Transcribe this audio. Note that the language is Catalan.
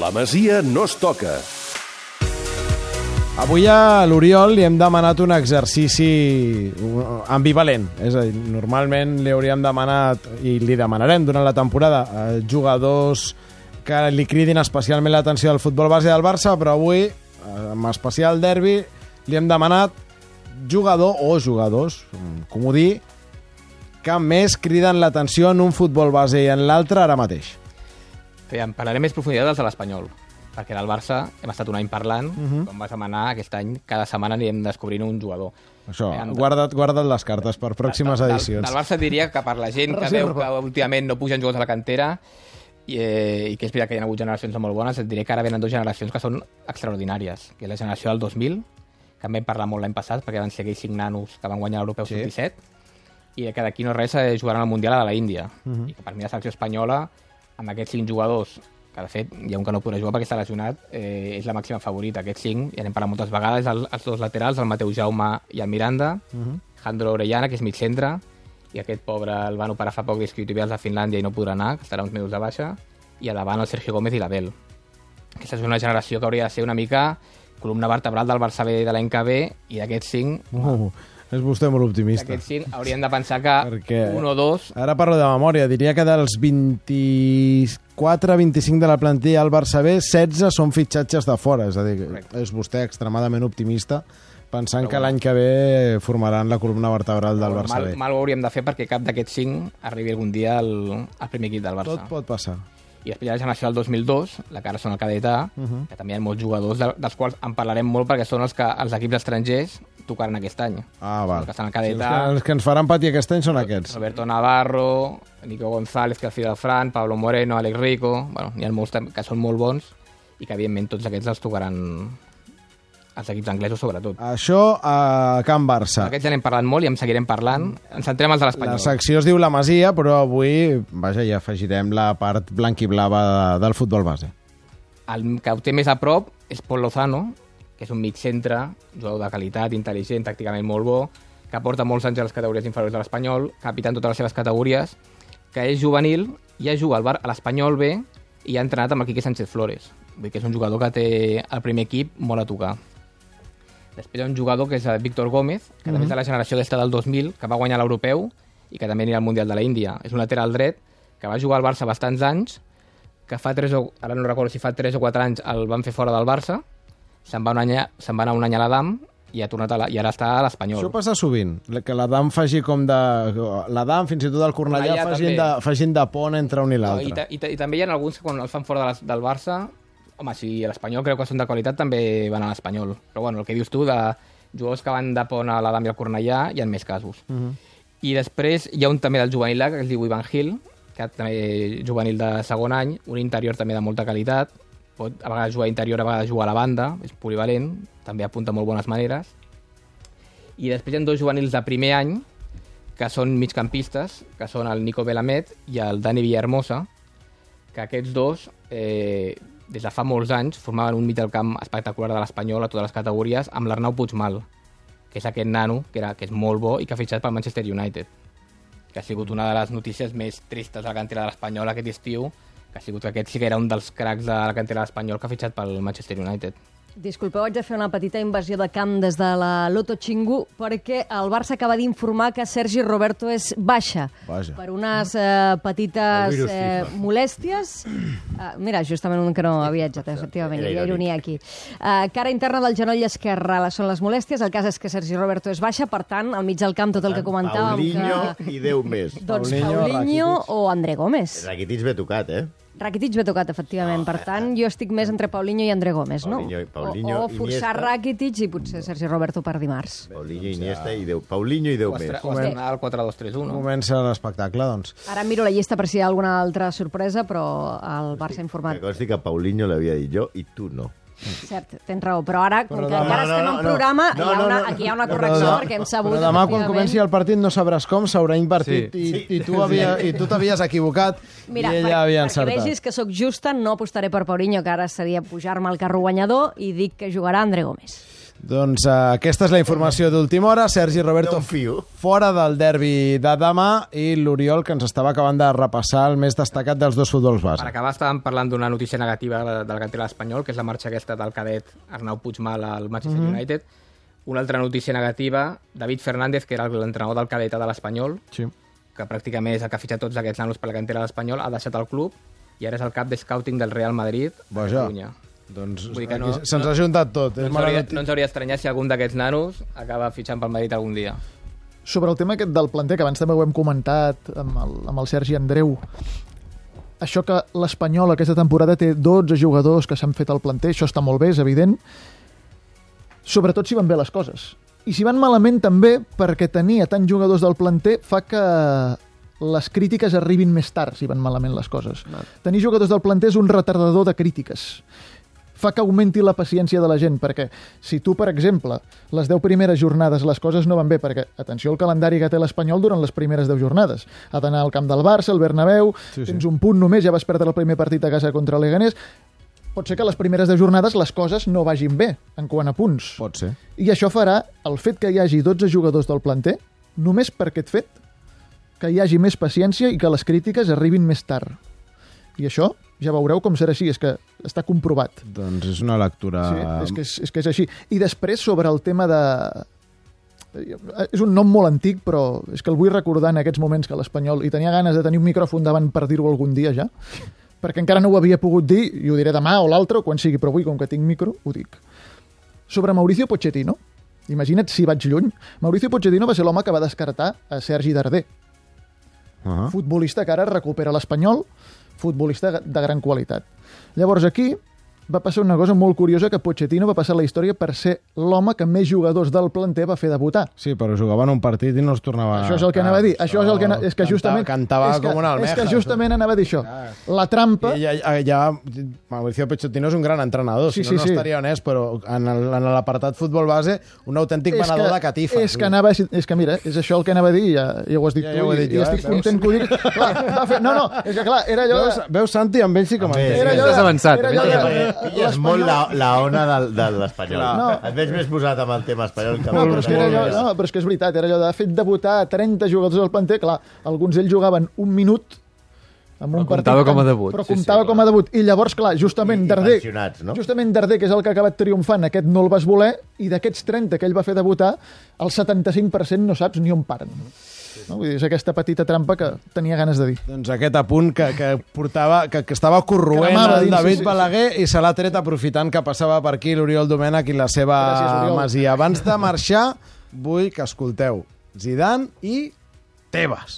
La Masia no es toca. Avui a l'Oriol li hem demanat un exercici ambivalent. És a dir, normalment li hauríem demanat, i li demanarem durant la temporada, jugadors que li cridin especialment l'atenció al futbol base del Barça, però avui, amb especial derbi, li hem demanat jugador o jugadors, comodí, que més criden l'atenció en un futbol base i en l'altre ara mateix. Bé, en parlaré més profunditat dels de l'Espanyol, perquè del Barça hem estat un any parlant, uh -huh. com vas demanar aquest any, cada setmana anirem descobrint un jugador. Això, Eh, guarda't, guarda't les cartes per pròximes del, edicions. Del, del Barça diria que per la gent que veu que últimament no pugen jugadors a la cantera i, eh, i que és veritat que hi ha hagut generacions molt bones, et diré que ara venen dues generacions que són extraordinàries, que és la generació del 2000, que en vam parlar molt l'any passat, perquè van ser aquells cinc nanos que van guanyar l'Europeu Sí. sí. 17, i que d'aquí no res eh, jugaran al Mundial a la Índia. Uh -huh. I que per mi la selecció espanyola, amb aquests cinc jugadors, que de fet hi ha un que no podrà jugar perquè està lesionat, eh, és la màxima favorita. Aquests cinc, ja n'hem parlat moltes vegades, el, els dos laterals, el Mateu Jaume i el Miranda, uh -huh. Jandro Orellana, que és mig centre, i aquest pobre el van operar fa poc d'isquiotibials de Finlàndia i no podrà anar, que estarà uns mesos de baixa, i a davant el Sergio Gómez i l'Abel. Aquesta és una generació que hauria de ser una mica columna vertebral del Barça B de l'any que ve, i d'aquests cinc, Uh, és vostè molt optimista. d'aquests cinc haurien de pensar que Perquè- un o dos Ara parlo de memòria, diria que dels 24-25 de la plantilla al Barça B, 16 són fitxatges de fora, és a dir, Correcte. és vostè extremadament optimista pensant Però que l'any que ve formaran la columna vertebral del Barça mal, B. mal ho hauríem de fer perquè cap d'aquests cinc arribi algun dia al, al primer equip del Barça. Tot pot passar. I després hi ha la generació del 2002, la que ara són el cadet A, Uh -huh. que també hi ha molts jugadors, de, dels quals en parlarem molt perquè són els que els equips estrangers tocaran aquest any. Ah, val. Els que estan al Sí, els, que, els que ens faran patir aquest any són aquests. Roberto Navarro, Nico González, que fill del Fran, Pablo Moreno, Alex Rico... Bueno, n'hi ha molts que són molt bons i que, evidentment, tots aquests els tocaran els equips anglesos, sobretot. Això a Can Barça. Aquests ja n'hem parlat molt i en seguirem parlant. Ens centrem als de La l'Espanyol. secció es diu La Masia, però avui, vaja, ja afegirem la part blanc-i-blava de, del futbol base. El que ho té més a prop és Pol Lozano, que és un mig centre, jugador de qualitat, intel·ligent, tàcticament molt bo, que porta molts anys a les categories inferiors de l'Espanyol, capità en totes les seves categories, que és juvenil, ja juga al bar a l'Espanyol B i ha entrenat amb el Quique Sánchez Flores. Vull dir que és un jugador que té el primer equip molt a tocar. Després hi ha un jugador que és el Víctor Gómez, que també és de la generació d'esta del 2000, que va guanyar l'Europeu i que també anirà al Mundial de la Índia. És un lateral dret que va jugar al Barça bastants anys, que fa 3 o, ara no recordo si fa 3 o 4 anys el van fer fora del Barça, se'n va, any, se'n va anar un any a l'Adam i, ha tornat a la, i ara està a l'Espanyol. Això passa sovint, que l'Adam faci com de... L'Adam, fins i tot el Cornellà, Cornellà facin de, facin de pont entre un i No, i, l'altre. ta, i, ta, I també hi ha alguns que quan els fan fora de les, del Barça, home, si l'Espanyol creu que són de qualitat, també van a l'Espanyol. Però bueno, el que dius tu, de jugadors que van de pont a l'Adam i al Cornellà, hi ha més casos. Uh -huh. I després hi ha un també del juvenil A, que es diu Ivan Gil, que també juvenil de segon any, un interior també de molta qualitat, pot a vegades jugar interior, a vegades jugar a la banda, és polivalent, també apunta molt bones maneres. I després hi ha dos juvenils de primer any, que són migcampistes, que són el Nico Belamet i el Dani Villahermosa, que aquests dos, eh, des de fa molts anys, formaven un mig del camp espectacular de l'Espanyol a totes les categories amb l'Arnau Puigmal, que és aquest nano, que, era, que és molt bo i que ha fitxat pel Manchester United, que ha sigut una de les notícies més tristes de la cantera de l'Espanyol aquest estiu, que ha sigut que aquest sí que era un dels cracs de la cantera de l'Espanyol que ha fitxat pel Manchester United. Disculpeu, haig de fer una petita invasió de camp des de la Loto Xingu perquè el Barça acaba d'informar que Sergi Roberto és baixa Vaja. per unes eh, petites virus eh, molèsties. Uh, mira, justament un que no havia viatjat, efectivament, hi havia ironia aquí. Uh, cara interna del genoll esquerre són les molèsties, el cas és que Sergi Roberto és baixa, per tant, al mig del camp tot el que comentàvem... Paulinho que... i Déu més. Doncs Paulinho, Paulinho, o André Gómez. Rakitic ve tocat, eh? Rakitic ve tocat, efectivament. Per tant, jo estic més entre Paulinho i André Gómez, no? Paulinho- Paulinho, o, o forçar Iniesta. Rakitic i potser Sergi Roberto per dimarts. Paulinho, Iniesta i Déu. Paulinho i Déu més. estre- o estrenar el 4-2-3-1. Comença l'espectacle, doncs. Ara miro la llista per si hi ha alguna altra sorpresa, però el Barça ha Que informat. consti que Paulinho l'havia dit jo i tu no. Cert, tens raó, però ara, com Però que demà- encara no, estem no, en no. programa, No, hi ha no, una, no. aquí hi ha una correcció, demà- perquè hem sabut... Però demà, quan comenci el partit, no sabràs com, s'haurà invertit Sí. i, i, tu havia, i tu t'havies equivocat Mira, i per, ella havia perquè encertat. vegis que sóc justa, no apostaré per Paulinho, que ara seria pujar-me al carro guanyador, i dic que jugarà André Gómez. Doncs uh, aquesta és la informació d'última hora. Sergi Roberto No fora del derbi de demà i l'Oriol, que ens estava acabant de repassar el més destacat dels dos futbols Per base. acabar, estàvem parlant d'una notícia negativa de- del canter espanyol, que és la marxa aquesta del cadet Arnau Puigmal al Manchester United. Una altra notícia negativa, David Fernández, que era l'entrenador del cadet de l'Espanyol, Sí. que pràcticament és el que ha fitxat tots aquests nanos per la cantera de l'Espanyol, ha deixat el club i ara és el cap de scouting del Real Madrid a Vaja. Catalunya. Doncs Vull dir que aquí no- se'ns no- ha juntat tot. No és ens, hauria, no ens hauria d'estranyar si algun d'aquests nanos acaba fitxant pel Madrid algun dia. Sobre el tema aquest del planter, que abans també ho hem comentat amb el, amb el Sergi Andreu, això que l'Espanyol aquesta temporada té 12 jugadors que s'han fet al planter, això està molt bé, és evident, sobretot si van bé les coses. I si van malament també perquè tenia tants jugadors del planter fa que les crítiques arribin més tard si van malament les coses. Tenir jugadors del planter és un retardador de crítiques fa que augmenti la paciència de la gent, perquè si tu, per exemple, les 10 primeres jornades les coses no van bé, perquè, atenció al calendari que té l'Espanyol durant les primeres 10 jornades. Ha d'anar al camp del Barça, al Bernabéu, Sí, sí. tens un punt només, ja vas perdre el primer partit a casa contra l'Eganés, pot ser que les primeres 10 jornades les coses no vagin bé en quant a punts. Pot ser. I això farà el fet que hi hagi 12 jugadors del planter, només per aquest fet, que hi hagi més paciència i que les crítiques arribin més tard. I això ja veureu com serà així, és que està comprovat. Doncs és una lectura... Sí, és, que és, és que és així. I després, sobre el tema de... És un nom molt antic, però és que el vull recordar en aquests moments que l'Espanyol... I tenia ganes de tenir un micròfon davant per dir-ho algun dia ja, perquè encara no ho havia pogut dir, i ho diré demà o l'altre, o quan sigui, però avui, com que tinc micro, ho dic. Sobre Mauricio Pochettino, imagina't si vaig lluny, Mauricio Pochettino va ser l'home que va descartar a Sergi Darder, Uh -huh. futbolista que ara recupera l'Espanyol, futbolista de gran qualitat. Llavors aquí va passar una cosa molt curiosa que Pochettino va passar la història per ser l'home que més jugadors del planter va fer debutar. Sí, però jugaven un partit i no es tornava... això és el que anava a dir. Això és el que... És que justament... Cantava, és que, com una almeja. És que justament anava a dir això. La trampa... I ja, ja, Mauricio Pochettino és un gran entrenador, Sí, si no, sí, no estaria honest, però en l'apartat futbol base, un autèntic és venedor que, de catifes. És que anava... És que mira, és això el que anava a dir i ja, ja ho has dit Ja- tu ja ho he dit i, jo, i eh? estic Veus? content que ho diguis. Clar, va fer... No, no, és que clar, era allò... Veus, De... veus Santi, amb ell sí que m'entén. Era allò Estàs avançat, Era allò pilles molt la, la ona del, de l'espanyol. No. Et veig més posat amb el tema espanyol que No, amb però és, que era allò, no, però és que és veritat, era allò de fet debutar a 30 jugadors al planter, clar, alguns d'ells jugaven un minut amb un Però comptava partit com a debut, Però sí, sí, comptava clar. com a debut. I llavors, clar, justament I- i Darder, pensionats, no? justament Darder, que és el que ha acabat triomfant, aquest no el vas voler, i d'aquests 30 que ell va fer debutar, el 75% no saps ni on paren. No? Vull dir, és aquesta petita trampa que tenia ganes de dir. Doncs aquest apunt que, que portava, que, que estava corroent Cremava el David sí, sí. Balaguer i se l'ha tret aprofitant que passava per aquí l'Oriol Domènech i la seva Gràcies, masia. Abans de marxar, vull que escolteu Zidane i Tebas.